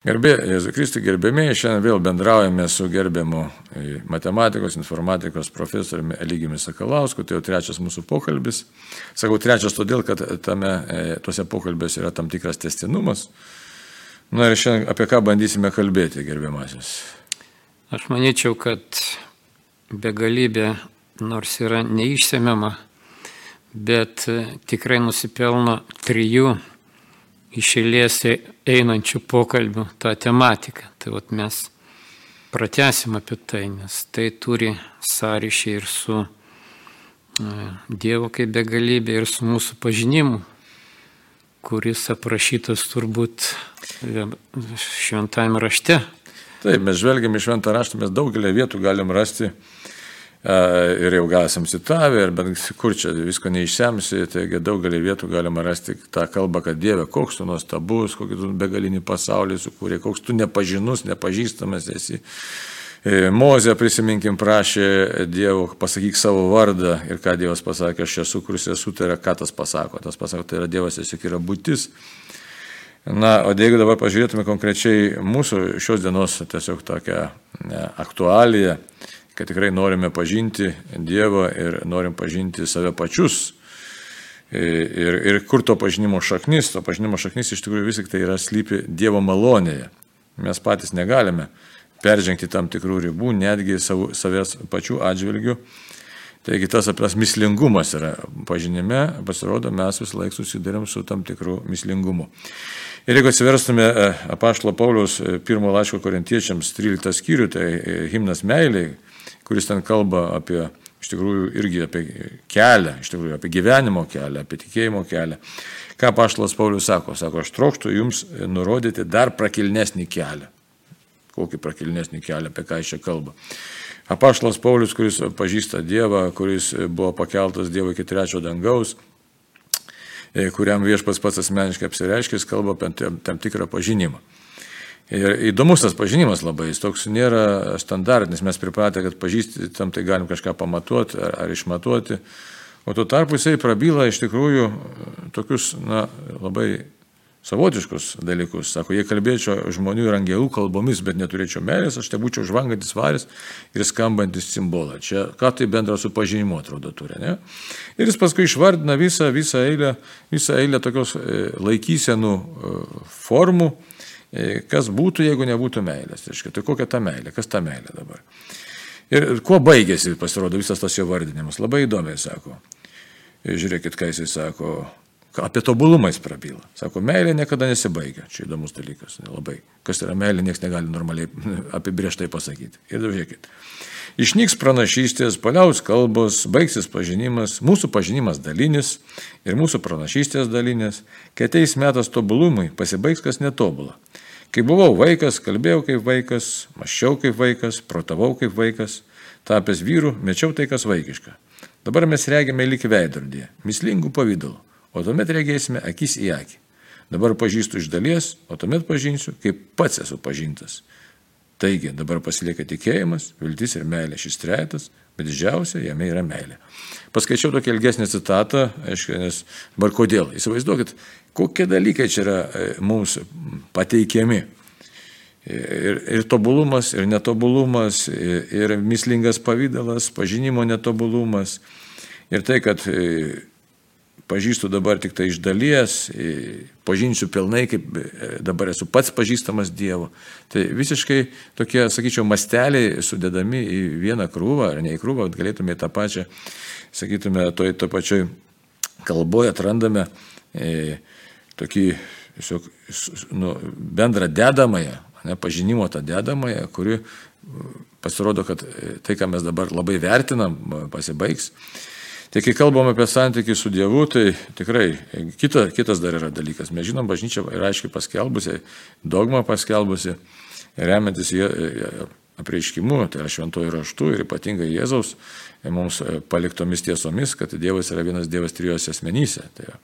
Gerbė, Jėzų Kristų gerbėmiai, šiandien vėl bendraujame su gerbiamu e, matematikos, informatikos profesoriumi Eligimi Sakalausku, tai jau trečias mūsų pokalbis. Sakau trečias todėl, kad tame, e, tuose pokalbėse yra tam tikras testinumas. Na ir šiandien apie ką bandysime kalbėti, gerbiamasis. Aš manyčiau, kad begalybė nors yra neišsemiama, bet tikrai nusipelno trijų išėlės einančių pokalbių tą tematiką. Tai vat mes pratesim apie tai, nes tai turi sąryšį ir su e, Dievo kaip begalybė, ir su mūsų pažinimu, kuris aprašytas turbūt e, šventame rašte. Taip, mes žvelgiam į šventą raštą, mes daugelį vietų galim rasti ir jau gal esam citavę, bet kur čia visko neišsemsi, taigi daugelį vietų galima rasti tą kalbą, kad Dieve, koks tu nuostabus, kokį tu begalinį pasaulį sukūrė, koks tu nepažinus, nepažįstamas esi. E, Mozė, prisiminkim, prašė Dievo, pasakyk savo vardą ir ką Dievas pasakė, aš esu, kuris esu, tai yra ką tas pasako. Tas pasako, tai yra Dievas tiesiog yra būtis. Na, o jeigu dabar pažiūrėtume konkrečiai mūsų šios dienos tiesiog tokią ne, aktualiją, kad tikrai norime pažinti Dievą ir norim pažinti save pačius. Ir, ir kur to pažinimo šaknis, to pažinimo šaknis iš tikrųjų vis tik tai yra slypi Dievo malonėje. Mes patys negalime peržengti tam tikrų ribų, netgi savo, savęs pačių atžvilgių. Taigi tas apras mislingumas yra pažinime, pasirodo, mes vis laik susidurėm su tam tikru mislingumu. Ir jeigu atsiverstume e, apaštalo Pauliaus e, pirmo laiško korintiečiams 13 skyrių, tai e, himnas meiliai, kuris ten kalba apie, iš tikrųjų, irgi apie kelią, iš tikrųjų, apie gyvenimo kelią, apie tikėjimo kelią. Ką Paštalas Paulius sako? Sako, aš trokštų jums nurodyti dar prakilnesnį kelią. Kokį prakilnesnį kelią, apie ką jis čia kalba. Apaštalas Paulius, kuris pažįsta Dievą, kuris buvo pakeltas Dievo iki trečio dangaus, e, kuriam viešpas pats asmeniškai apsireiškė, jis kalba apie tam tikrą pažinimą. Ir įdomus tas pažinimas labai, jis toks nėra standartinis, mes pripratę, kad pažįsti, tam tai galim kažką pamatuoti ar, ar išmatuoti, o tuo tarpu jisai prabyla iš tikrųjų tokius, na, labai savotiškus dalykus. Sako, jei kalbėčiau žmonių ir angelų kalbomis, bet neturėčiau meilės, aš te būčiau žvangantis varis ir skambantis simbolą. Čia ką tai bendra su pažinimu atrodo turi, ne? Ir jis paskui išvardina visą, visą, eilę, visą eilę tokios e, laikysenų e, formų E, kas būtų, jeigu nebūtų meilės. Tai, tai kokia ta meilė, kas ta meilė dabar. Ir kuo baigėsi, pasirodo, visas tas jo vardinimas. Labai įdomiai sako. Ir žiūrėkit, ką jisai sako. Apie tobulumą jis prabyla. Sako, meilė niekada nesibaigia. Čia įdomus dalykas. Labai. Kas yra meilė, niekas negali normaliai apibrieštai pasakyti. Ir žiūrėkit. Išnyks pranašystės, paliaus kalbos, baigsis pažinimas, mūsų pažinimas dalinis ir mūsų pranašystės dalinės, kai ateis metas tobulumui, pasibaigs kas netobula. Kai buvau vaikas, kalbėjau kaip vaikas, maščiau kaip vaikas, protavau kaip vaikas, tapęs vyru, mečiau tai kas vaikiška. Dabar mes regime lik veidrodį, mislingų pavydalų, o tuomet regėsime akis į akį. Dabar pažįstu iš dalies, o tuomet pažinsiu, kaip pats esu pažintas. Taigi dabar pasilieka tikėjimas, viltis ir meilė šis trejetas, bet didžiausia jame yra meilė. Paskaičiau tokią ilgesnę citatą, aišku, nes dabar kodėl. Įsivaizduokit, kokie dalykai čia yra e, mums pateikiami. Ir, ir tobulumas, ir netobulumas, ir, ir mislingas pavydalas, pažinimo netobulumas. Ir tai, kad e, pažįstu dabar tik tai iš dalies, pažinsiu pilnai, kaip e, dabar esu pats pažįstamas Dievo. Tai visiškai tokie, sakyčiau, masteliai sudedami į vieną krūvą, ar ne į krūvą, galėtume tą pačią, sakytume, toj to pačioj kalboje atrandame e, tokį tiesiog, nu, bendrą dedamąją, ne, pažinimo tą dedamąją, kuri pasirodo, kad e, tai, ką mes dabar labai vertinam, pasibaigs. Tai kai kalbam apie santykį su Dievu, tai tikrai kita, kitas dar yra dalykas. Mes žinom, bažnyčia yra aiškiai paskelbusi, dogma paskelbusi, remiantis apreiškimu, tai yra šventojų raštų ir ypatingai Jėzaus mums paliktomis tiesomis, kad Dievas yra vienas Dievas trijose asmenyse. Tai,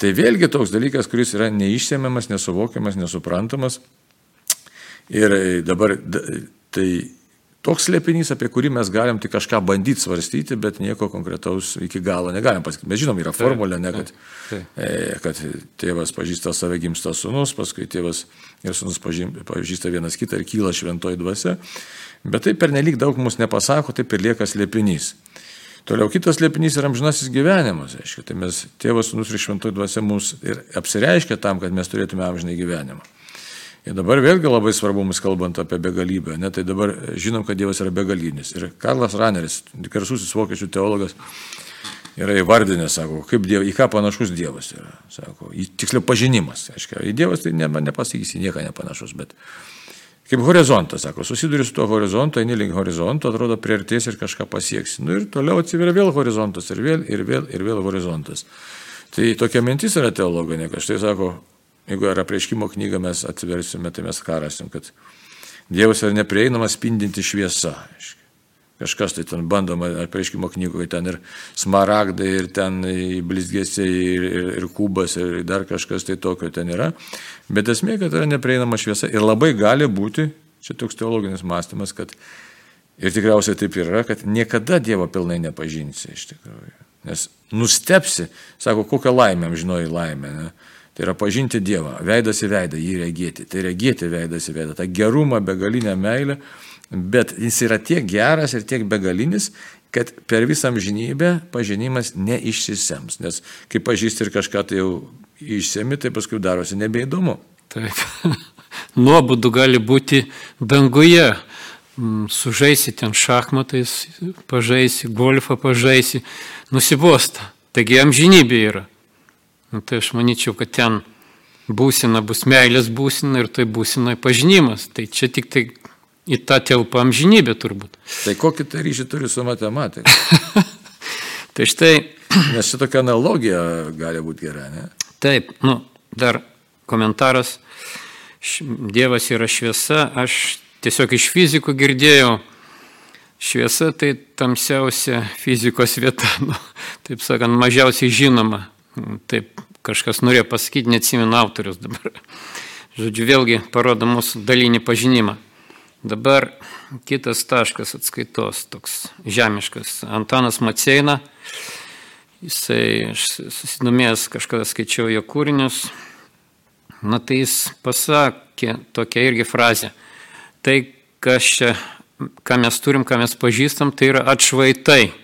tai vėlgi toks dalykas, kuris yra neišsiemiamas, nesuvokiamas, nesuprantamas. Ir dabar tai toks slėpinys, apie kurį mes galim tik kažką bandyti svarstyti, bet nieko konkretaus iki galo negalim pasakyti. Mes žinom, yra formulė, ne, kad, e, kad tėvas pažįsta save gimsta sunus, paskui tėvas ir sunus pažįsta vienas kitą ir kyla šventoji dvasia. Bet tai per nelik daug mums nepasako, taip ir lieka slėpinys. Toliau kitas liepinys yra amžinasis gyvenimas. Aiškia, tai mes, tėvas, sunus ir šventoji dvasia mums ir apsireiškia tam, kad mes turėtume amžinai gyvenimą. Ir dabar vėlgi labai svarbu mums kalbant apie begalybę. Ne, tai dabar žinom, kad Dievas yra begalinis. Ir Karlas Raneris, garsusis vokiečių teologas, yra įvardinęs, sako, kaip diev, į ką panašus Dievas yra. Sako, į, tiksliau pažinimas. Aiškia, į Dievas tai ne, nepasakysi, nieko nepanašus, bet kaip horizontas, sako, susiduri su tuo horizontu, eini link horizonto, atrodo, priartės ir kažką pasieksi. Nu ir toliau atsiveria vėl horizontas ir vėl, ir vėl, ir vėl horizontas. Tai tokia mintis yra teologinė, kad štai sako, Jeigu yra prieškimo knyga mes atsiversime, tai mes ką rasim, kad Dievas yra neprieinamas spindinti šviesa. Kažkas tai ten bandoma, prieškimo knygoje ten ir smaragdai, ir ten blizgėsiai, ir, ir, ir kubas, ir dar kažkas tai tokio ten yra. Bet esmė, kad yra neprieinama šviesa ir labai gali būti, čia toks teologinis mąstymas, kad ir tikriausiai taip yra, kad niekada Dievo pilnai nepažinsi iš tikrųjų. Nes nustepsi, sako, kokią laimę, žinojai laimę. Ne? Tai yra pažinti Dievą, veidas į veidą, jį regėti. Tai regėti veidas į veidą, tą gerumą, begalinę meilę. Bet jis yra tiek geras ir tiek begalinis, kad per visą amžinybę pažinimas neišsisems. Nes kai pažįsti ir kažką tai jau išsemi, tai paskui darosi nebeįdomu. Taip. Nuobodu gali būti danguje. Mm, sužaisi ten šachmatais, pažaisi, golfą pažaisi, nusibosta. Taigi amžinybė yra. Nu, tai aš manyčiau, kad ten būsina bus meilės būsina ir tai būsina pažinimas. Tai čia tik tai į tą telpą amžinybę turbūt. Tai kokį tai ryšį turi su matematika? tai štai. Nes šitokia analogija gali būti gera, ne? Taip, nu, dar komentaras. Dievas yra šviesa, aš tiesiog iš fizikų girdėjau, šviesa tai tamsiausia fizikos vieta, nu, taip sakant, mažiausiai žinoma. Taip kažkas norėjo pasakyti, neatsimenu autorius dabar. Žodžiu, vėlgi parodo mūsų dalinį pažinimą. Dabar kitas taškas atskaitos, toks žemiškas. Antanas Maceina, jisai susidomėjęs, kažkada skaičiau jo kūrinius, na tai jis pasakė tokią irgi frazę. Tai, kas čia, ką mes turim, ką mes pažįstam, tai yra atšvaitai.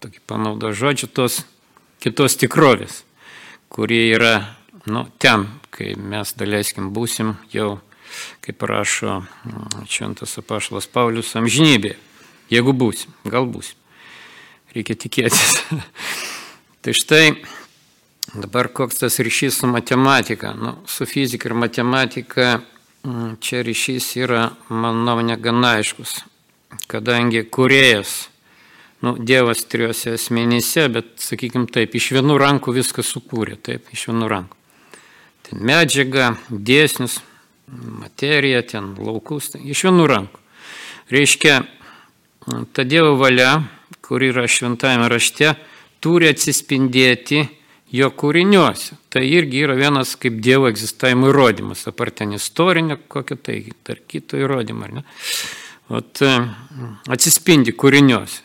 Tokį panaudo žodžių tos kitos tikrovės, kurie yra nu, ten, kai mes daleiskim būsim jau, kaip rašo mm, šventas apašalas Paulius, amžinybė. Jeigu būsim, gal būsim. Reikia tikėtis. tai štai dabar koks tas ryšys su matematika. Nu, su fizika ir matematika mm, čia ryšys yra, manau, negana aiškus, kadangi kuriejas nu, Dievas trijose asmenyse, bet, sakykim taip, iš vienų rankų viską sukūrė, taip, iš vienų rankų. Ten medžiaga, dėsnis, materija, ten laukus, ten, iš vienų rankų. Reiškia, ta Dievo valia, kur yra šventajame rašte, turi atsispindėti jo kūriniuose. Tai irgi yra vienas kaip Dievo egzistavimo įrodymas, apart ten istorinio kokio tai, dar kito ne? Ot, atsispindi kūriniuose.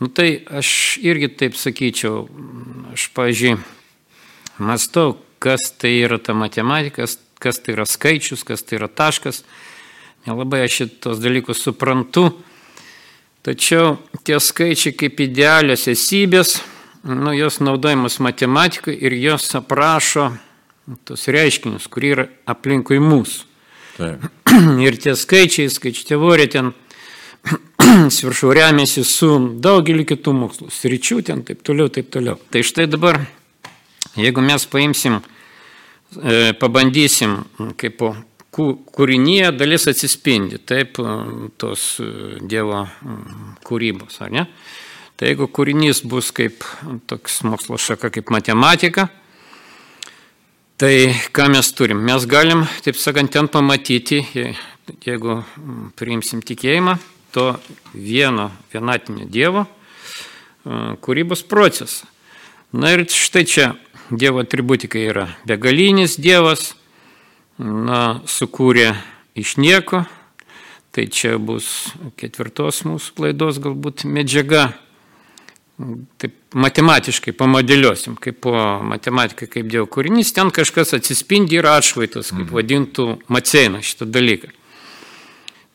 Nu tai aš irgi taip sakyčiau, aš, pažiūrėjau, mastau, kas tai yra ta matematika, kas tai yra skaičius, kas tai yra taškas. Nelabai aš šitos dalykus suprantu, tačiau tie skaičiai kaip idealios esybės, nu, jos naudojamas matematikai ir jos aprašo tos reiškinius, kurie yra aplinkui mūsų. Taip. Ir tie skaičiai, skaičių teorija ten sviršau remiasi su daugeliu kitų mokslų, sričių ten taip toliau, taip toliau. Tai štai dabar, jeigu mes paimsim, e, pabandysim, kaip po kūrinyje dalis atsispindi, taip, tos Dievo kūrybos, ar ne? Tai jeigu kūrinys bus kaip toks mokslo šaka kaip matematika, tai ką mes turim? Mes galim, taip sakant, ten pamatyti, jeigu priimsim tikėjimą, to vieno vienatinio Dievo e, kūrybos procesą. Na ir štai čia Dievo atributika yra begalinis Dievas, na, sukūrė iš nieko, Tai čia bus ketvirtos mūsų klaidos galbūt medžiaga. Taip matematiškai pamodeliuosim, kaip po matematikai, kaip Dievo kūrinys, ten kažkas atsispindi ir atšvaitas, kaip mhm. vadintų Maceina šitą dalyką.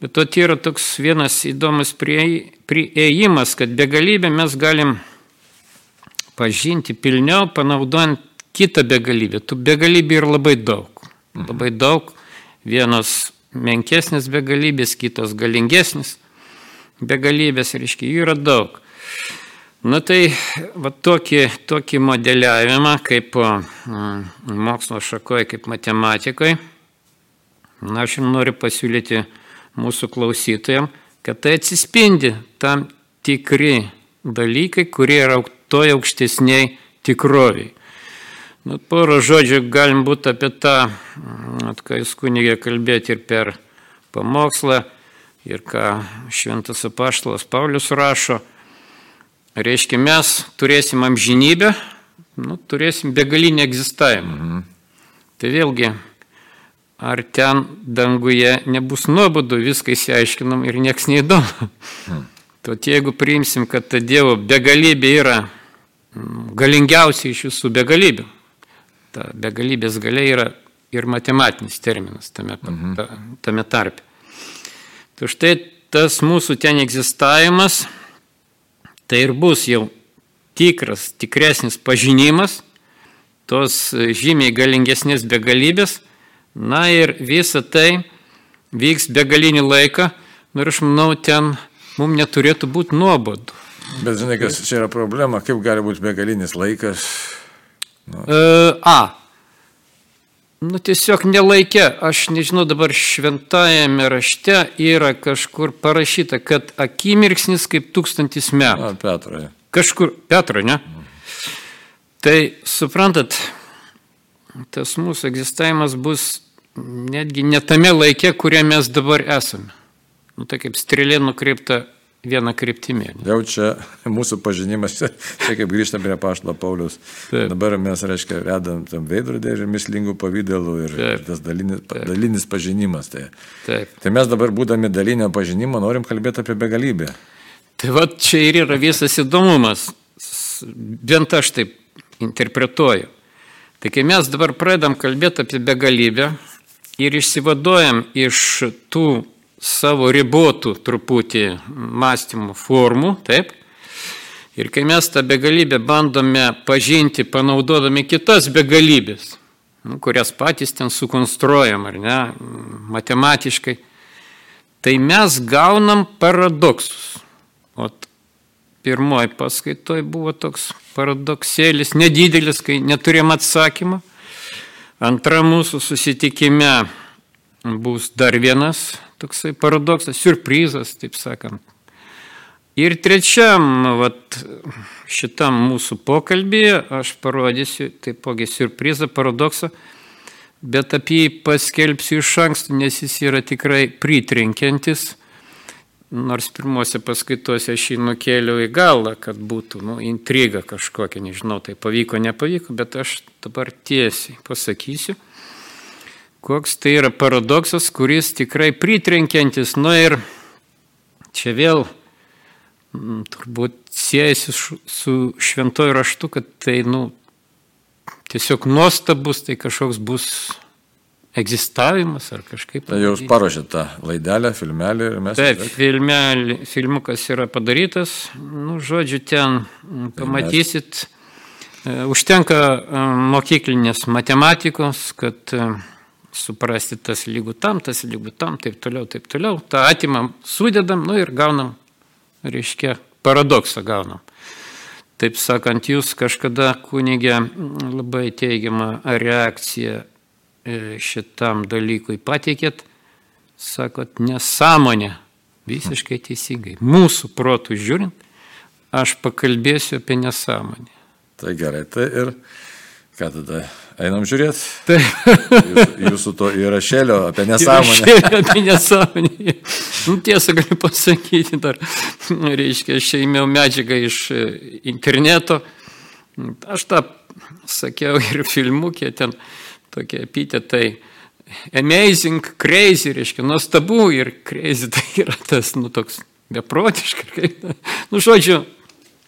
Bet to yra toks vienas įdomus prieimas, kad begalybę mes galim pažinti pilniau, panaudojant kitą begalybę. Tų begalybė yra labai daug. Mhm. Labai daug. Vienos menkesnės begalybės, kitos galingesnės begalybės, reiškia, jų yra daug. Na tai va, tokį, tokį modeliavimą kaip mokslo šakoje, kaip matematikoje, na, aš jums noriu pasiūlyti mūsų klausytojams, kad tai atsispindi tam tikri dalykai, kurie yra toje aukštesniai tikroviai. Nu, porą žodžių galim būti apie tą, mm, at, ką jūs kunigė kalbėti ir per pamokslą, ir ką šventas apaštalas Paulius rašo. Reiškia, mes turėsim amžinybę, nu, turėsim begalinį egzistavimą. Mhm. Tai vėlgi, ar ten danguje nebus nuobodu, viską įsiaiškinam ir nieks neįdomu. Mhm. Tad jeigu priimsim, kad ta Dievo begalybė yra mm, galingiausia iš visų begalybių, ta begalybės galia yra ir matematinis terminas tame, mhm. ta, tame tarpe. Tai štai tas mūsų ten egzistavimas, tai ir bus jau tikras, tikresnis pažinimas, tos žymiai galingesnės begalybės, na ir visa tai vyks begalinį laiką, nu ir aš manau, ten mums neturėtų būti nuobodu. Bet žinai, kas čia yra problema, kaip gali būti begalinis laikas, Nu. E, A. Nu tiesiog nelaikė, aš nežinau dabar šventajame rašte yra kažkur parašyta, kad akimirksnis kaip tūkstantis metų. Na, Petrai. Kažkur, Petrai, ne? Mm. Tai suprantat, tas mūsų egzistavimas bus netgi ne tame laike, kurie mes dabar esame. Nu, tai kaip strėlė nukreipta vieną kryptimį. Jau čia mūsų pažinimas, čia kaip grįžtam prie pašto Paulius. Taip. Dabar mes, reiškia, redam tam veidrodį ir mislingų pavydėlų ir Taip. tas dalinis, Taip. dalinis pažinimas. Tai. Taip. tai mes dabar, būdami dalinio pažinimo, norim kalbėti apie begalybę. Tai va čia ir yra visas įdomumas. Bent aš taip interpretuoju. Tai kai mes dabar pradedam kalbėti apie begalybę ir išsivaduojam iš tų savo ribotų truputį mąstymų formų, taip. Ir kai mes tą begalybę bandome pažinti, panaudodami kitas begalybės, nu, kurias patys ten sukonstruojam, ar ne, matematiškai, tai mes gaunam paradoksus. O pirmoji paskaitoje buvo toks paradoksėlis, nedidelis, kai neturėjom atsakymą. Antra mūsų susitikime bus dar vienas toksai paradoksas, surprizas, taip sakant. Ir trečiam, vat, šitam mūsų pokalbėje aš parodysiu taipogi surprizą, paradoksą, bet apie jį paskelbsiu iš anksto, nes jis yra tikrai pritrenkiantis. Nors pirmose paskaitose aš jį nukėliau į galą, kad būtų nu, intriga kažkokia, nežinau, tai pavyko, nepavyko, bet aš dabar tiesiai pasakysiu koks tai yra paradoksas, kuris tikrai pritrenkiantis. Nu ir čia vėl m, mm, turbūt siejasi su šventoju raštu, kad tai nu, tiesiog nuostabus, tai kažkoks bus egzistavimas ar kažkaip. Tai jūs paruošėte tą laidelę, filmelį ir mes. Taip, filmelį, filmukas yra padarytas, nu, žodžiu, ten pamatysit. Mes... Užtenka e, mokyklinės matematikos, kad e, suprasti tas lygų tam, tas lygų tam, taip toliau, taip toliau. Ta atimam, sudedam, nu ir gaunam, reiškia, paradoksą gaunam. Taip sakant, jūs kažkada kunigė labai teigiamą reakciją šitam dalykui pateikėt, sakot, nesąmonė, visiškai teisingai. Mūsų protų žiūrint, aš pakalbėsiu apie nesąmonę. Tai gerai, tai ir ką tada Einam žiūrėti. Tai. Jūsų, jūsų to įrašėlio apie nesąmonę. apie nesąmonę. Nu, tiesą galiu pasakyti dar. Reiškia, aš ėmiau medžiagą iš e, interneto. Aš tą sakiau ir filmukė ten tokie epitetai amazing, crazy, reiškia, nuostabu ir crazy tai yra tas, nu, toks beprotiškai. Nu, žodžiu,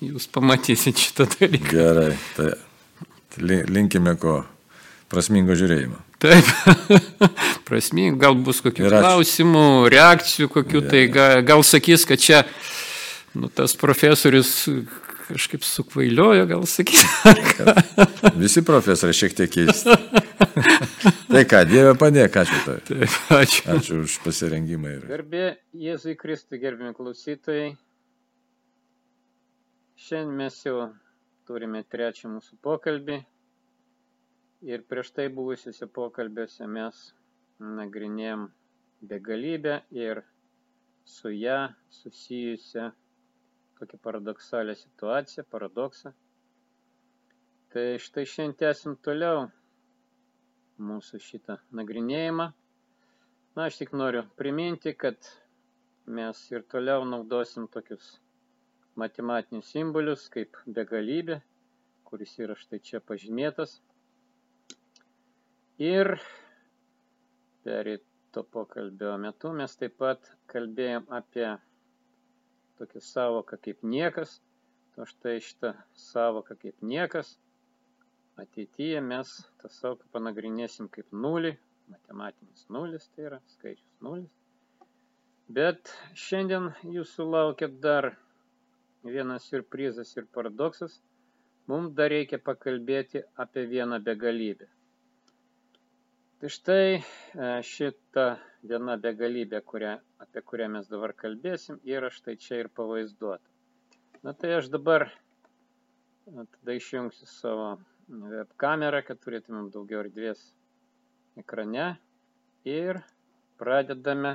jūs pamatysit šitą dalyką. Gerai, tai linkime ko prasmingo žiūrėjimo. Taip, prasmingo, gal bus kokių klausimų, reakcijų kokių, ja. tai gal, gal sakys, kad čia nu, tas profesorius kažkaip sukvailiojo, gal sakyti. Visi profesoriai šiek tiek keisti. tai ką, Dieve padėk, ačiū tau. Taip, ačiū. Ačiū už pasirengimą. Ir... Garbė Jėzui Kristui, gerbimi klausytojai. Šiandien mes jau turime trečią mūsų pokalbį. Ir prieš tai buvusiuose pokalbiuose mes nagrinėjom begalybę ir su ją susijusią tokią paradoksalią situaciją, paradoksą. Tai štai šiandien tęsim toliau mūsų šitą nagrinėjimą. Na, aš tik noriu priminti, kad mes ir toliau naudosim tokius matematinius simbolius kaip begalybė, kuris yra štai čia pažymėtas. Ir perėto pokalbio metu mes taip pat kalbėjom apie tokia savoka kaip niekas, to štai šitą savoką kaip niekas, ateityje mes tą savoką panagrinėsim kaip nulį, matematinis nulis, tai yra skaičius nulis. Bet šiandien jūsų laukia dar vienas surprizas ir paradoksas. Mums dar reikia pakalbėti apie vieną begalybę. Tai štai e, šita viena begalybė, kurią, apie kurią mes dabar kalbėsim, yra štai čia ir pavaizduota. Na tai aš dabar tada išjungsiu savo web kamerą, kad turėtumėm daugiau erdvės ekrane ir pradedame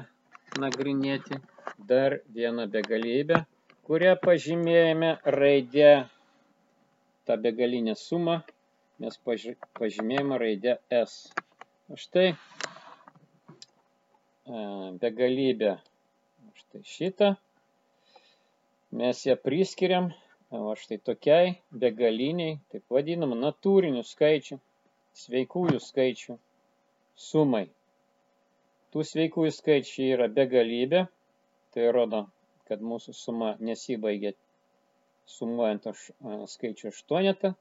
nagrinėti dar vieną begalybę, kurią pažymėjome raidę tą begalinę sumą, mes pažymėjome raidę S. Štai begalybė. Štai šitą. Mes ją priskiriam, o štai tokiai begaliniai, taip vadinam, natūrinių skaičių, sveikųjų skaičių sumai. Tų sveikųjų skaičių yra begalybė, tai rodo, kad mūsų suma nesibaigia sumuojant skaičių aštuonetą.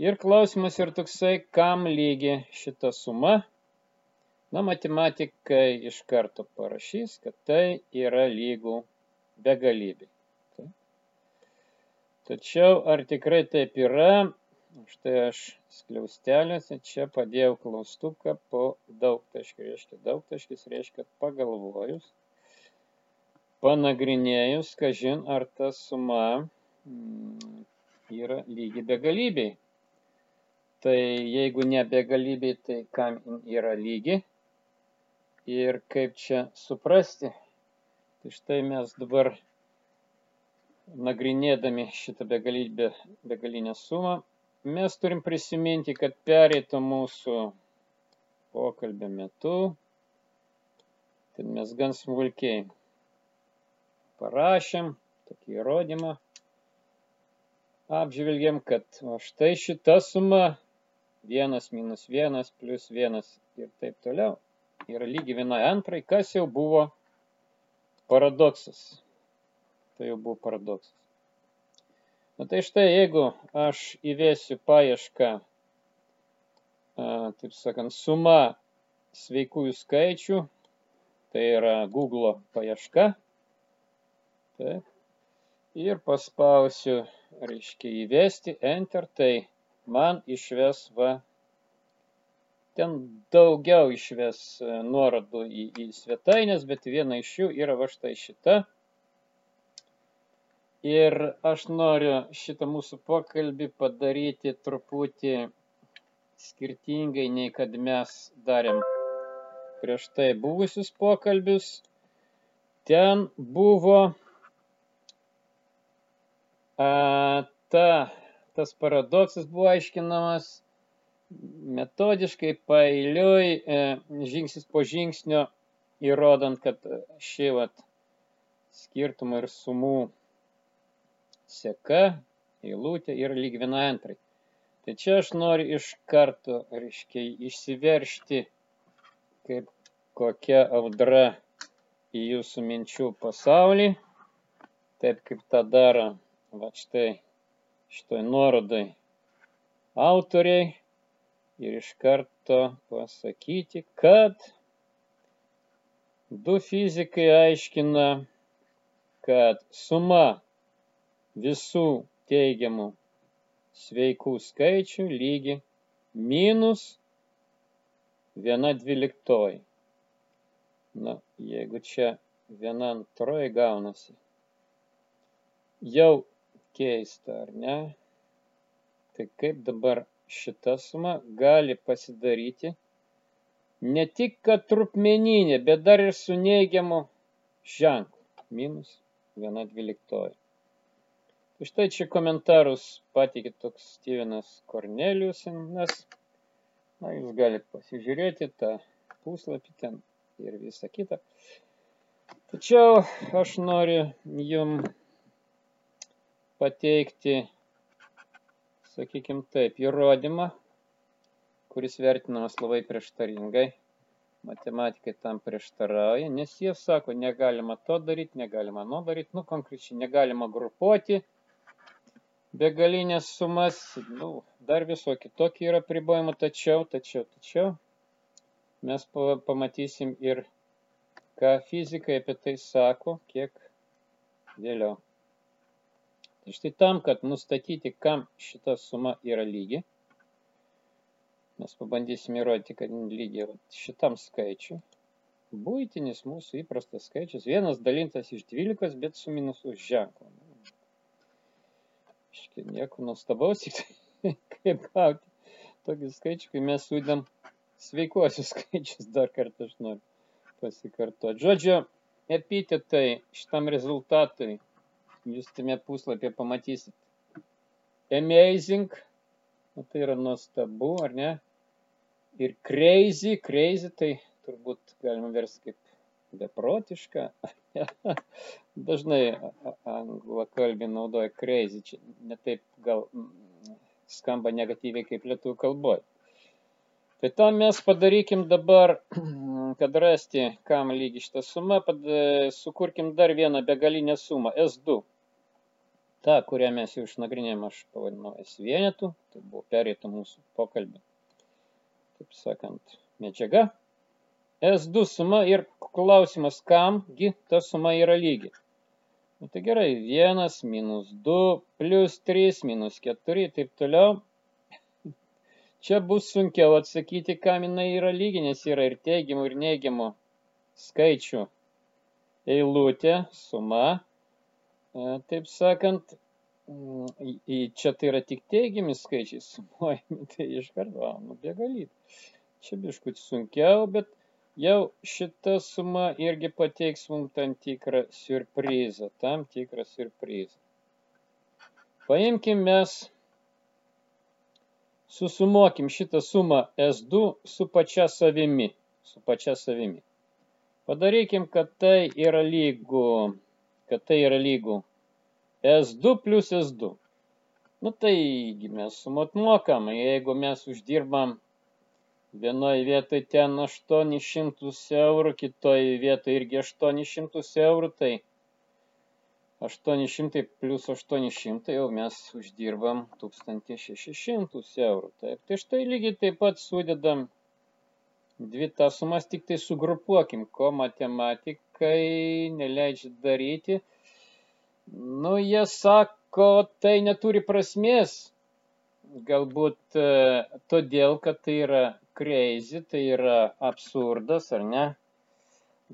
Ir klausimas ir toksai, kam lygi šita suma. Na, matematikai iš karto parašys, kad tai yra lygų begalybė. Tai. Tačiau ar tikrai taip yra, štai aš skliaustelėse čia padėjau klaustuką po daugtaškį, reiškia daugtaškis, reiškia pagalvojus, panagrinėjus, kažin ar ta suma mm, yra lygi begalybei. Tai jeigu ne begalybė, tai kam yra lygi ir kaip čia suprasti. Tai štai mes dabar nagrinėdami šitą begalybę, begalinę sumą, mes turim prisiminti, kad pereito mūsų pokalbio metu, tai mes gan smulkiai parašėm tokį įrodymą, apžvelgiam, kad štai šita suma 1 minus 1 plus 1 ir taip toliau yra lygi vienai antrai, kas jau buvo paradoksas. Tai jau buvo paradoksas. Na tai štai, jeigu aš įvėsiu paiešką, taip sakant, suma sveikųjų skaičių, tai yra Google paieška, taip, ir paspausiu, reiškia, įvesti Enter, tai man išves va ten daugiau išves e, nuorodų į, į svetainės, bet viena iš jų yra va štai šita. Ir aš noriu šitą mūsų pokalbį padaryti truputį skirtingai nei kad mes darėm prieš tai buvusius pokalbius. Ten buvo a, ta tas paradoksas buvo aiškinamas metodiškai, pailiui, e, žingsnis po žingsnio, įrodant, kad šie vat, skirtumai ir sumų seka, eilutė yra lyg viena antrai. Tai čia aš noriu iš karto, reiškia, išsiveršti kaip kokia audra į jūsų minčių pasaulį, taip kaip tą daro, va štai, šitoj nuorodai autoriai ir iš karto pasakyti, kad du fizikai aiškina, kad suma visų teigiamų sveikų skaičių lygi minus viena dvyliktoji. Na, jeigu čia viena antroji gaunasi, jau keista, ar ne? Tai kaip dabar šita suma gali pasidaryti ne tik, kad trupmeninė, bet dar ir su neigiamu ženklu. Minus viena dvyliktoji. Tai štai čia komentarus patikė toks Stevenas Korneliusinas. Na, jūs galite pasižiūrėti tą puslapį ten ir visa kita. Tačiau aš noriu jum pateikti, sakykime taip, įrodymą, kuris vertinamas labai prieštaringai. Matematikai tam prieštarauja, nes jie sako, negalima to daryti, negalima nuo daryti, nu konkrečiai negalima grupuoti begalinės sumas, nu, dar visokie tokie yra pribojimai, tačiau, tačiau, tačiau, mes pamatysim ir ką fizikai apie tai sako kiek vėliau. Tai štai tam, kad nustatyti, kam šita suma yra lygi, mes pabandysim įrodyti, kad lygi šitam skaičiui. Būtinis mūsų įprastas skaičius, vienas dalintas iš 12, bet su minusu ženklu. Iškia, nieko nuostabaus, kaip gauti tokį skaičių, kai mes sudėm sveikuosius skaičius dar kartą aš noriu pasikartoti. Žodžiu, epitetai šitam rezultatui jūs tame puslapyje pamatysit. Amazing, o tai yra nuostabu, ar ne? Ir crazy, crazy tai turbūt galima versti kaip beprotiška. Dažnai anglakalbį naudoja crazy, čia netaip gal skamba negatyviai kaip lietuvių kalboje. Tai tam mes padarykim dabar, kad rasti, kam lygi šitą sumą, sukurkim dar vieną begalinę sumą, S2. Ta, kurią mes jau išnagrinėjom, aš pavadinau S vienetų, tai buvo perėta mūsų pokalbį. Taip sakant, medžiaga. S2 suma ir klausimas, kamgi ta suma yra lygi. Nu, tai gerai, 1 minus 2 plus 3 minus 4 ir taip toliau čia bus sunkiau atsakyti, kam jinai yra lygi, nes yra ir teigiamų, ir neigiamų skaičių eilutė, suma. E, taip sakant, čia tai yra tik teigiami skaičiai sumuojami, tai iš karto, nu, begalybė. Čia biškut sunkiau, bet jau šita suma irgi pateiks mums tam tikrą surprizą, tam tikrą surprizą. Paimkim mes susumuokim šitą sumą S2 su pačia savimi. Su pačia savimi. Padarykim, kad tai yra lygu, kad tai yra lygu S2 plus S2. Nu taigi mes sumot mokam, jeigu mes uždirbam vienoje vietoje ten 800 eurų, kitoje vietoje irgi 800 eurų, tai 800 plus 800 jau mes uždirbam 1600 eurų. Taip. Tai štai lygiai taip pat sudedam dvi tas sumas, tik tai sugrupuokim, ko matematikai neleidžia daryti. Nu, jie sako, tai neturi prasmės. Galbūt e, todėl, kad tai yra crazy, tai yra absurdas, ar ne?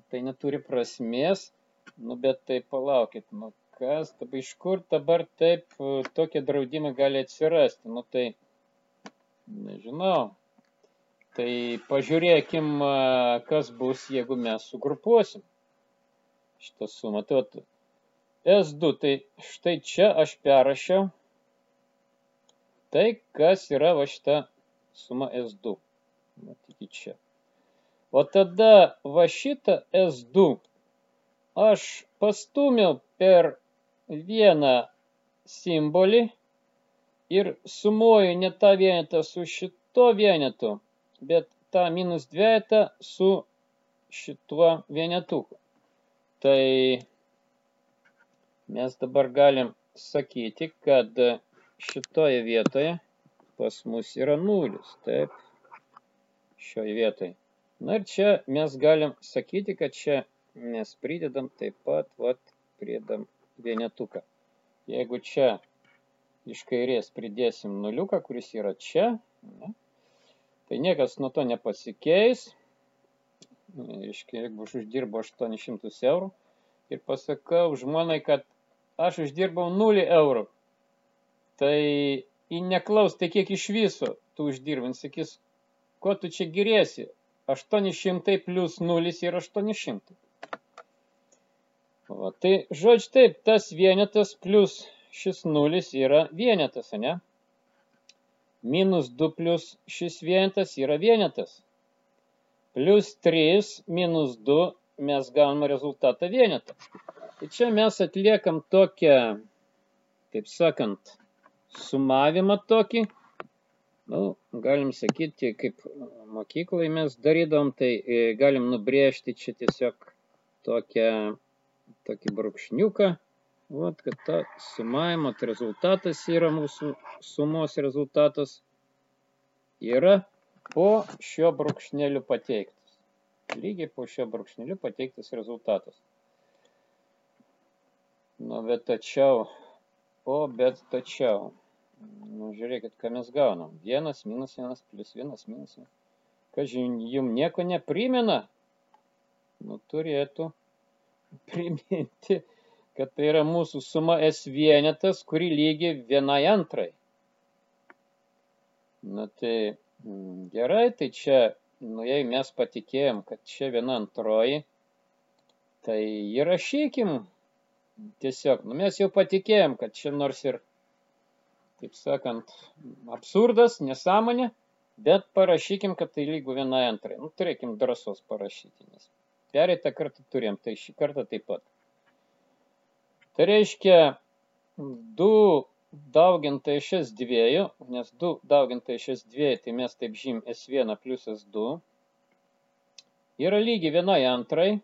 Tai neturi prasmės Nu, bet tai palaukit, nu kas, dabar iš kur dabar taip e, tokie draudimai gali atsirasti? Nu tai, nežinau. Tai pažiūrėkim, kas bus, jeigu mes sugrupuosim šitą sumą. Tai vat, S2, tai štai čia aš perrašiau tai, kas yra va šita suma S2. Matykit čia. O tada va šitą S2 aš pastumiau per vieną simbolį ir sumuoju ne tą vienetą su šito vienetu, bet tą minus dvietą su šituo vienetuku. Tai mes dabar galim sakyti, kad šitoje vietoje pas mus yra nulis, taip, šioje vietoje. Na ir čia mes galim sakyti, kad čia mes pridedam taip pat, vat, pridedam vienetuką. Jeigu čia iš kairės pridėsim nuliuką, kuris yra čia, ne, tai niekas nuo to nepasikeis. Iškia, jeigu aš uždirbu 800 eurų ir pasakau žmonai, kad aš uždirbau 0 eurų, tai į neklaus, tai kiek iš viso tu uždirbi, sakys, ko tu čia giriesi, 800 plus 0 yra 800. Va, tai žodžiu taip, tas vienetas plus šis nulis yra vienetas, ne? Minus 2 plus šis vienetas yra vienetas. Plus 3 minus 2 mes gauname rezultatą vienetą. Tai čia mes atliekam tokią, taip sakant, sumavimą tokį. Nu, galim sakyti, kaip mokyklai mes darydom, tai e, galim nubrėžti čia tiesiog tokią tokį brūkšniuką, vat, kad ta sumavimo rezultatas yra mūsų sumos rezultatas, yra po šio brūkšneliu pateiktas. Lygiai po šio brūkšneliu pateiktas rezultatas. Nu, bet tačiau, o bet tačiau, nu, žiūrėkit, ką mes gaunam. Vienas minus vienas plus vienas minus vienas. Kas jums nieko neprimena? Nu, turėtų priminti, kad tai yra mūsų suma S vienetas, kuri lygi vienai antrai. Na tai mm, gerai, tai čia, nu jei mes patikėjom, kad čia viena antroji, tai įrašykim tiesiog, nu mes jau patikėjom, kad čia nors ir, taip sakant, absurdas, nesąmonė, bet parašykim, kad tai lygų vienai antrai. Nu, turėkim drąsos parašyti, nes Pereitą kartą turėjom, tai šį kartą taip pat. Tai reiškia 2 dauginta iš S2, nes 2 dauginta iš S2, tai mes taip žym S1 plus S2, yra lygi vienai antrai,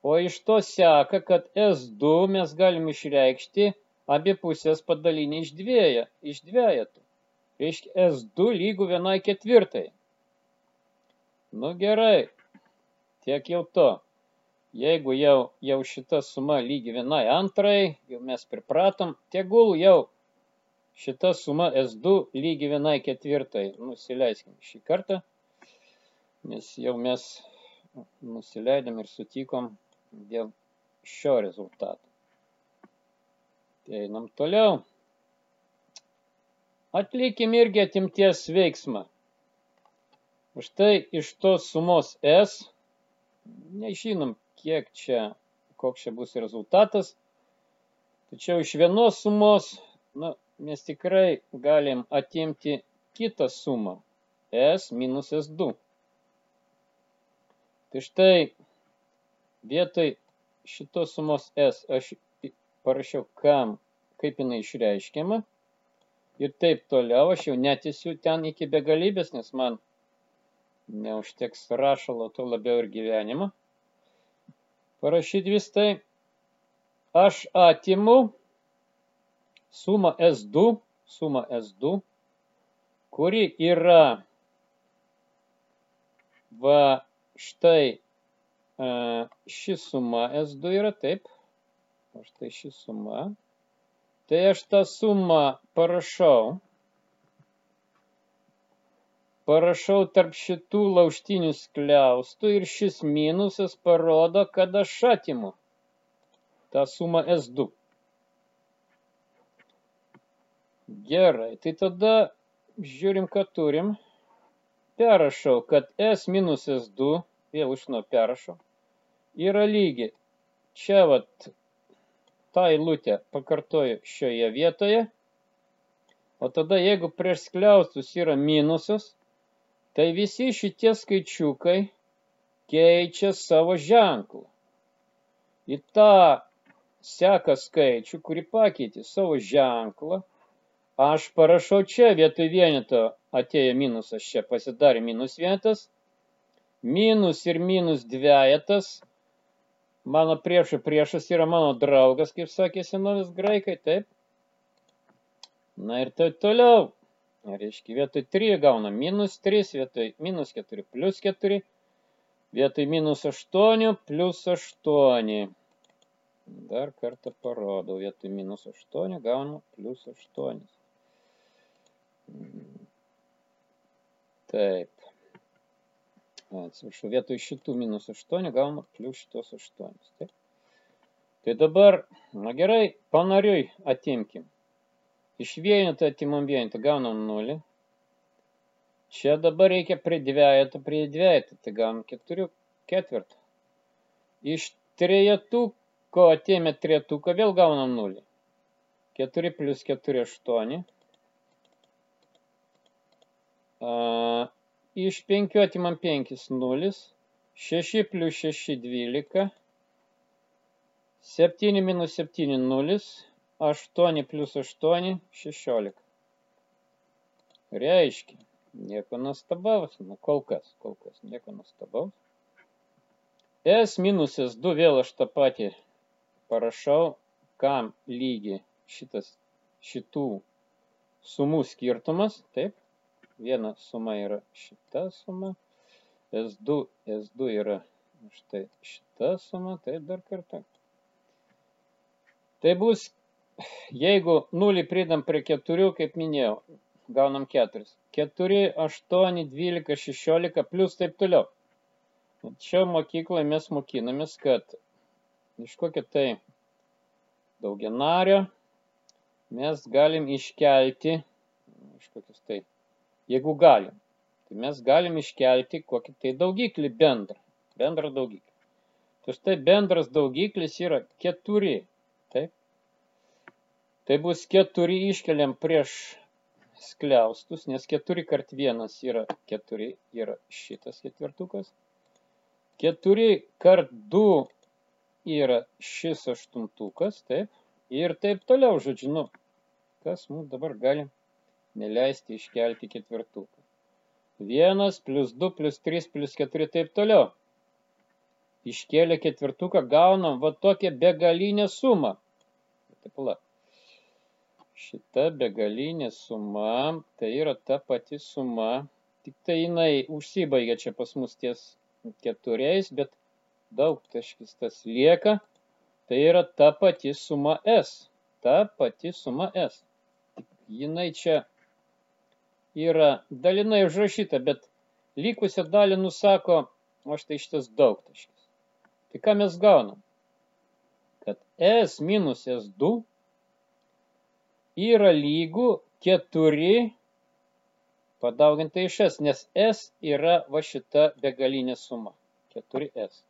o iš to seka, kad S2 mes galim išreikšti abi pusės padalinį iš dviejų, iš dviejatų. Reiškia S2 lygų vienai ketvirtai. Nu gerai, tiek jau to. Jeigu jau, jau šita suma lygi vienai antrai, jau mes pripratom, tegul jau šita suma S2 lygi vienai ketvirtai. Nusileiskim šį kartą, nes jau mes nusileidom ir sutikom dėl šio rezultato. Tai einam toliau. Atlikim irgi atimties veiksmą. Už tai iš tos sumos S nežinom, kiek čia, koks čia bus rezultatas. Tačiau iš vienos sumos na, mes tikrai galim atimti kitą sumą S minus S2. Tai štai vietoj šitos sumos S aš parašiau, kam, kaip jinai išreiškiama. Ir taip toliau aš jau netisiu ten iki begalybės, nes man neužteks rašalo, to labiau ir gyvenimo. Parašyti vis tai, aš atimu. Sumą S2, sumą S2, kuri yra va štai e, ši suma S2 yra taip, o štai ši suma. Tai aš tą sumą parašau parašau tarp šitų lauštinių skliaustų ir šis minusas parodo, kad aš atimu tą sumą S2. Gerai, tai tada žiūrim, ką turim. Perrašau, kad S minus S2, vėl iš nuo perrašau, yra lygi. Čia vat tą eilutę pakartoju šioje vietoje. O tada, jeigu prieš skliaustus yra minusas, tai visi šitie skaičiukai keičia savo ženklą. Į tą seką skaičių, kurį pakeitė savo ženklą, aš parašau čia vietoj vieneto atėjo minusas čia, pasidarė minus vienetas. Minus ir minus dviejetas. Mano priešų priešas yra mano draugas, kaip sakė senovės graikai, taip. Na ir tai toliau. Reiškia, vietoj 3 gauna minus 3, vietoj minus 4 plus 4, vietoj minus 8 plus 8. Dar kartą parodau, vietoj minus 8 gauna plus 8. Taip. Atsiprašau, vietoj šitų minus 8 gauna plus šitos 8. Taip. Tai dabar, na gerai, panariui atimkim. Iš vieneto atimam vienetą, gaunam 0. Čia dabar reikia prie dvejeto, prie dvejeto, tai gaunam 4 ketvirtą. Iš trejetuko atėmė trejetuką, vėl gaunam 0. 4 plus 4, 8. A, iš 5 atimam 5, 0. 6 plus 6, 12. 7 minus 7, 0. 8 plus 8, 16. Reiškia, nieko nuostabaus, nu kol kas, kol kas nieko nuostabaus. S minusas 2 vėl aš tą patį parašau, kam lygi šitas šitų sumų skirtumas, taip, viena suma yra šita suma, S2, S2 yra štai šita suma, taip dar kartą. Tai bus jeigu nulį pridam prie keturių, kaip minėjau, gaunam keturis. Keturi, aštuoni, dvylika, šešiolika, plus taip toliau. Čia mokykloje mes mokinamės, kad iš kokio tai daugianario mes galim iškelti, iš kokius tai, jeigu galim, tai mes galim iškelti kokį tai daugiklį bendrą, bendrą daugiklį. Tai štai bendras daugiklis yra keturi, taip? Tai bus keturi iškeliam prieš skliaustus, nes keturi kart vienas yra keturi, yra šitas ketvirtukas. Keturi kart du yra šis aštuntukas, taip. Ir taip toliau, žodžiu, nu, kas mums dabar gali neleisti iškelti ketvirtuką. Vienas plus du plus trys plus keturi, taip toliau. Iškėlę ketvirtuką gaunam va tokią begalinę sumą. Taip, la šita begalinė suma, tai yra ta pati suma, tik tai jinai užsibaigia čia pas mus ties keturiais, bet daug taškis tas lieka, tai yra ta pati suma S, ta pati suma S. Tik jinai čia yra dalinai užrašyta, bet likusią dalį nusako, o štai šitas daug taškis. Tai ką mes gaunam? Kad S minus S2 yra lygu 4 padauginta iš s, nes s yra va šita begalinė suma. 4s.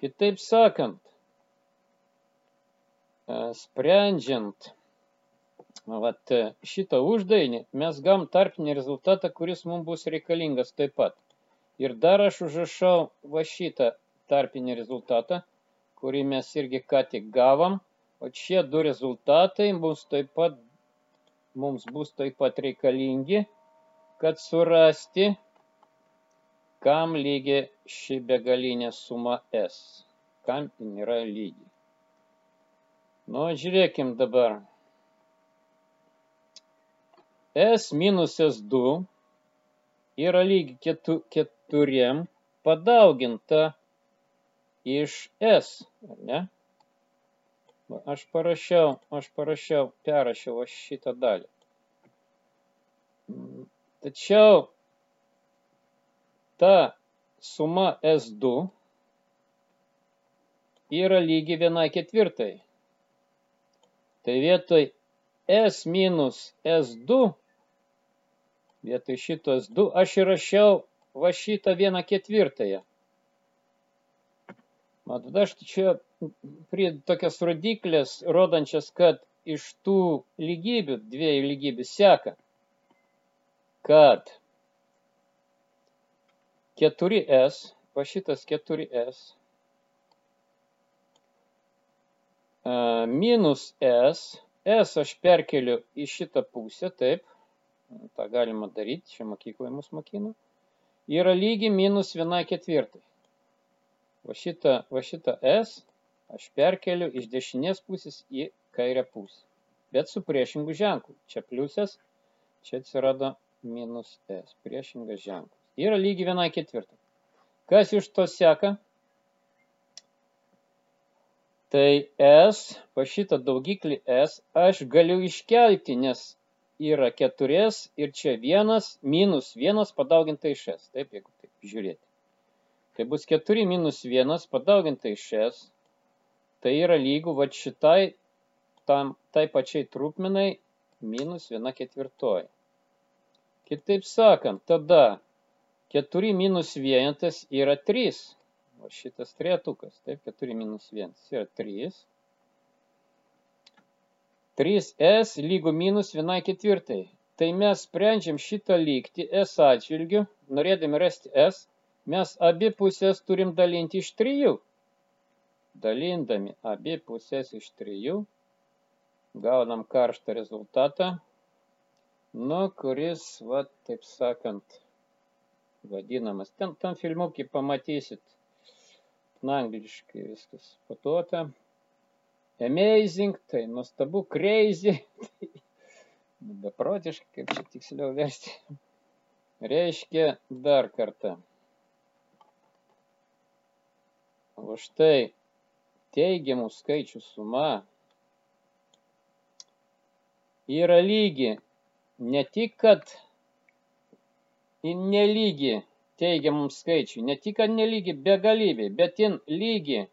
Kitaip sakant, e, sprendžiant vat, šitą uždainį, mes gam tarpinį rezultatą, kuris mums bus reikalingas taip pat. Ir dar aš užrašau va šitą tarpinį rezultatą, kurį mes irgi ką tik gavom. O šie du rezultatai mums taip pat, mums bus taip pat reikalingi, kad surasti, kam lygi ši begalinė suma S, kam jin yra lygi. Nu, žiūrėkim dabar. S minus S2 yra lygi keturiem padauginta iš S, ar ne? Aš parašiau, aš parašiau, perrašiau aš šitą dalį. Tačiau ta suma S2 yra lygi vienai ketvirtai. Tai vietoj S minus S2, vietoj šito S2, aš įrašiau va šitą vieną ketvirtąją. Matot, aš čia prie tokias rodiklės, rodančias, kad iš tų lygybių, dviejų lygybių seka, kad 4S, va šitas 4S, minus S, S aš perkeliu į šitą pusę, taip, tą galima daryti, čia mokykloje mus mokino, yra lygi minus 1 ketvirtai. Va šitą, va šitą S aš perkeliu iš dešinės pusės į kairę pusę. Bet su priešingu ženklu. Čia pliusas, čia atsirado minus S. Priešingas ženklas. Yra lygi 1 ketvirtai. Kas iš to seka? Tai S, va šitą daugiklį S aš galiu iškelti, nes yra 4 ir čia 1 minus 1 padauginta iš S. Taip, jeigu taip žiūrėti. Tai bus 4 minus 1 padauginta iš S. Tai yra lygų va šitai, tam, tai pačiai trupminai minus 1 ketvirtoji. Kitaip sakant, tada 4 minus 1 yra 3 va šitas trejetukas, taip, 4 minus 1 yra 3. 3s lygu minus 1 ketvirtai. Tai mes sprendžiam šitą lygti s atžvilgiu, norėdami rasti s, mes abi pusės turim dalinti iš 3. Dalindami abi pusės iš 3, gaunam karštą rezultatą, nu, kuris, va, taip sakant, vadinamas. Ten, tam filmukį pamatysit na angliškai viskas patuota. Amazing, tai nuostabu, crazy, tai beprotiškai, kaip čia tiksliau versti. Reiškia dar kartą. O štai teigiamų skaičių suma yra lygi ne tik, kad nelygi teigiamam skaičiui, ne tik, kad nelygi begalybei, bet in lygi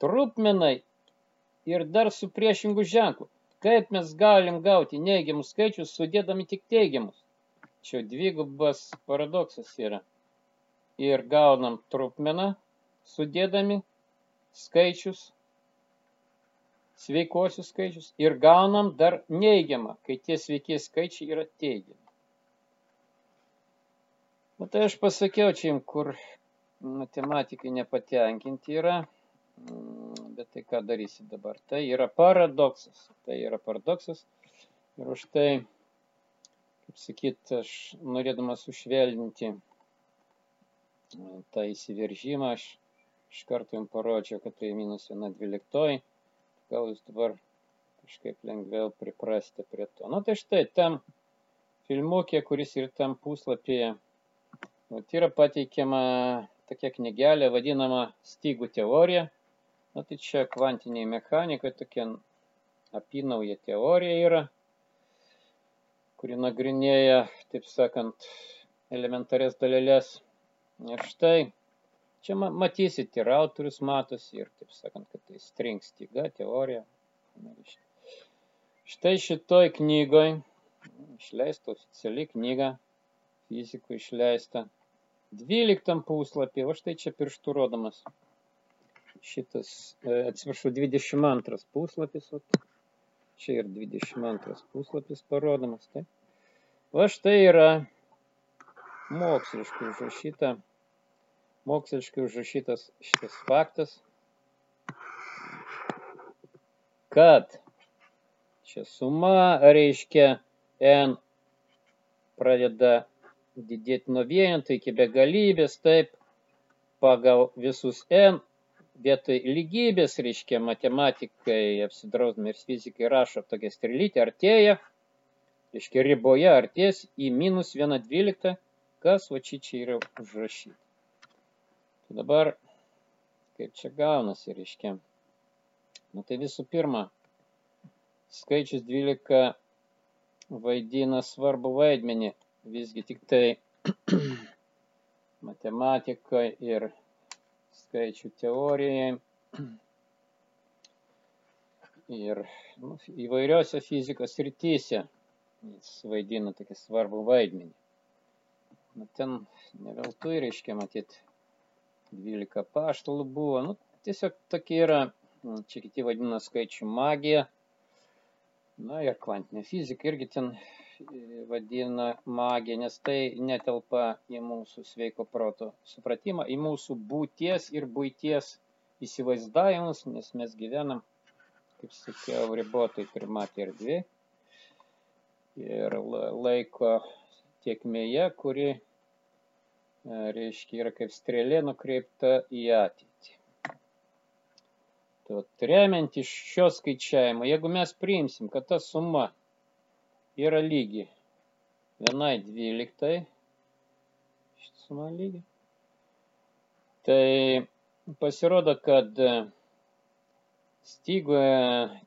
trupmenai ir dar su priešingu ženklu. Kaip mes galim gauti neigiamus skaičius, sudėdami tik teigiamus? Čia dvigubas paradoksas yra. Ir gaunam trupmeną, sudėdami skaičius, sveikuosius skaičius, ir gaunam dar neigiamą, kai tie sveikie skaičiai yra teigiami. Na tai aš pasakiau čia jums, kur matematikai nepatenkinti yra, mm, bet tai ką darysi dabar. Tai yra paradoksas. Tai yra paradoksas. Ir už tai, kaip sakyt, aš norėdamas sušvelninti mm, tą įsiveržimą, aš iš karto jums parodžiau, kad tai minus 1 dvyliktoji. Gal jūs dabar kažkaip lengviau priprasti prie to. Na tai štai tam filmukė, kuris ir tam puslapyje Vat yra pateikiama tokia knygelė vadinama stygų teorija. Na tai čia kvantiniai mechanikai tokia apynauja teorija yra, kuri nagrinėja, taip sakant, elementarės dalelės. Ir štai čia matysit ir autorius matosi ir, taip sakant, kad tai string styga teorija. Štai šitoj knygoj išleista oficiali knyga fizikų išleista. 12 puslapį, o štai čia pirštų rodomas. Šitas, e, atsiprašau, 22 puslapis, o čia ir 22 puslapis parodomas. Tai. Va štai yra moksliškai užrašyta, moksliškai užrašytas šitas faktas, kad čia suma reiškia n pradeda didėti nuo vieneto iki begalybės, taip, pagal visus n, vietoj lygybės, reiškia, matematikai, apsidrausdami ir fizikai rašo tokia strelytė, artėja, reiškia, riboje artės į minus 1,12, kas va čia čia yra užrašyta. Tai dabar, kaip čia gaunasi, reiškia, nu tai visų pirma, skaičius 12 vaidina svarbu vaidmenį. Visgi tik tai matematika ir skaičių teorijai. Ir nu, įvairiose fizikos rytise jis vaidina tokį svarbų vaidmenį. Nu, ten ne veltui reiškia matyti 12 paštalų buvo. Nu, tiesiog tokia yra, čia kiti vadina skaičių magija. Na ir kvantinė fizika irgi ten vadina magija, nes tai netelpa į mūsų sveiko proto supratimą, į mūsų būties ir būties įsivaizdavimus, nes mes gyvenam, kaip sakiau, ribotai trimatį erdvė. ir laiko tiekmėje, kuri, reiškia, yra kaip strėlė nukreipta į ateitį. Tai remiant iš šio skaičiavimo, jeigu mes priimsim, kad ta suma yra lygi vienai dvyliktai, šitą sumą lygi, tai pasirodo, kad stygų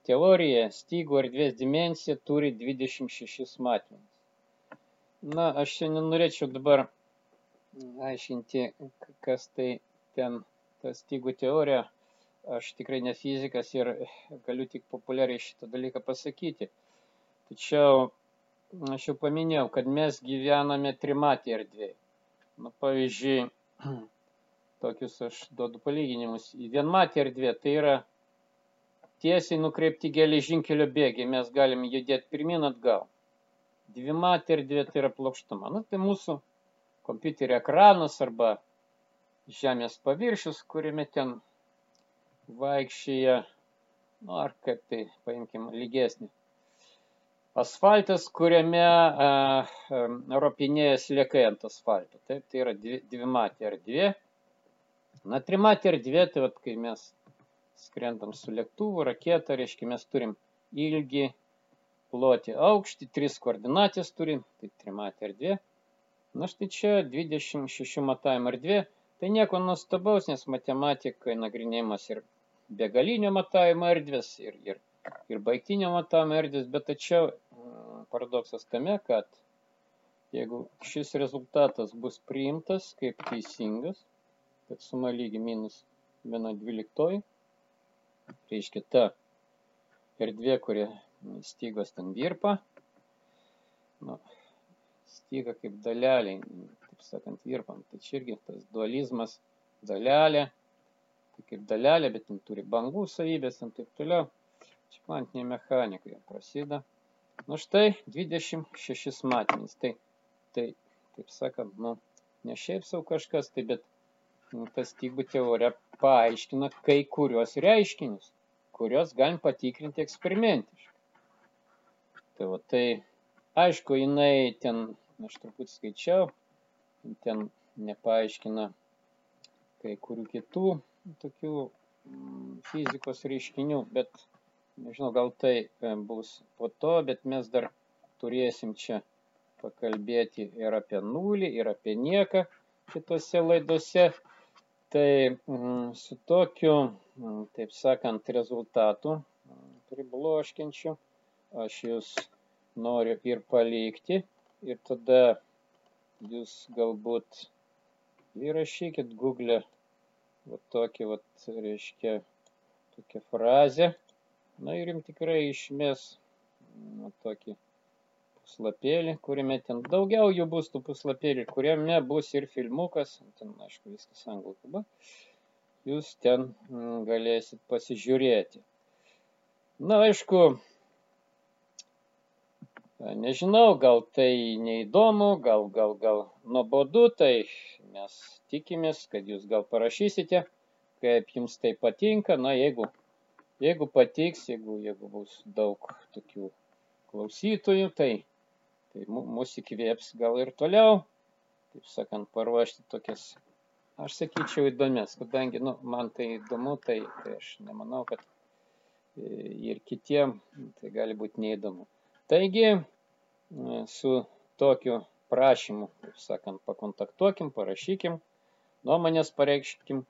teorija, stygų erdvės dimensija turi 26 matmenis. Na, aš šiandien norėčiau dabar aiškinti, kas tai ten ta stygų teorija. Aš tikrai ne fizikas ir galiu tik populiariai šitą dalyką pasakyti. Tačiau aš jau paminėjau, kad mes gyvename trimatį erdvėje. Nu, pavyzdžiui, tokius aš duodu palyginimus. Vienmatį erdvė tai yra tiesiai nukreipti geležinkelio bėgiai, mes galim judėti pirmin atgal. Dvimatė erdvė tai yra plokštuma. Nu, tai mūsų kompiuterio ekranas arba žemės paviršius, kuriame ten vaikščioja, nu, ar kaip tai paimkim lygesnį. Asfaltas, kuriame a, a, ropinėja sliekai ant asfalto. Taip, tai yra dvi, dvimatė erdvė. Na, trimatė erdvė, tai vat, kai mes skrendam su lėktuvu, raketa, reiškia mes turim ilgį, plotį, aukštį, tris koordinatės turim, tai trimatė erdvė. Na štai čia 26 matavimo erdvė, tai nieko nuostabaus, nes matematikoje nagrinėjimas ir begalinio matavimo erdvės, ir, ir, ir baigtinio matavimo erdvės, bet tačiau paradoksas tame, kad jeigu šis rezultatas bus priimtas kaip teisingas, kad suma lygi minus 1,12, reiškia ta erdvė, kuri stygos ten virpa, nu, styga kaip daleliai, taip sakant, virpam. Tai čia irgi tas dualizmas dalelė, tai kaip dalelė, bet ten turi bangų savybės ir taip toliau. Čia kvantinė mechanika jau prasideda. Nu štai 26 matmenys. Tai, tai, taip sakant, nu, ne šiaip savo kažkas, tai bet nu, tas stygų teorija paaiškina kai kurios reiškinius, kuriuos galim patikrinti eksperimentiškai. Tai, va, tai aišku, jinai ten, aš truputį skaičiau, ten nepaaiškina kai kurių kitų tokių mm, fizikos reiškinių, bet nežinau, gal tai e, bus po to, bet mes dar turėsim čia pakalbėti ir apie nulį, ir apie nieką kitose laidose. Tai mm, su tokiu, mm, taip sakant, rezultatu pribloškiančiu aš jūs noriu ir palikti ir tada jūs galbūt įrašykit Google va tokį, va, reiškia, tokią frazę. Na ir jums tikrai išmės va, tokį puslapėlį, kuriame ten daugiau jų bus tų puslapėlį, kuriame bus ir filmukas, ten aišku viskas anglų kalba, jūs ten galėsit pasižiūrėti. Na, aišku, nežinau, gal tai neįdomu, gal, gal, gal nuobodu, tai mes tikimės, kad jūs gal parašysite, kaip jums tai patinka, na, jeigu, jeigu patiks, jeigu, jeigu bus daug tokių klausytojų, tai tai mus įkvėps gal ir toliau, taip sakant, paruošti tokias, aš sakyčiau, įdomias, kadangi, nu, man tai įdomu, tai, tai aš nemanau, kad e, ir kitiem tai gali būti neįdomu. Taigi, e, su tokiu prašymu, taip sakant, pakontaktuokim, parašykim, nuomonės pareikškim,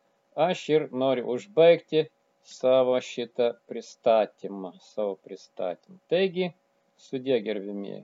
aš ir noriu užbaigti savo šitą pristatymą, savo pristatymą. Taigi, sudė gerbimieji.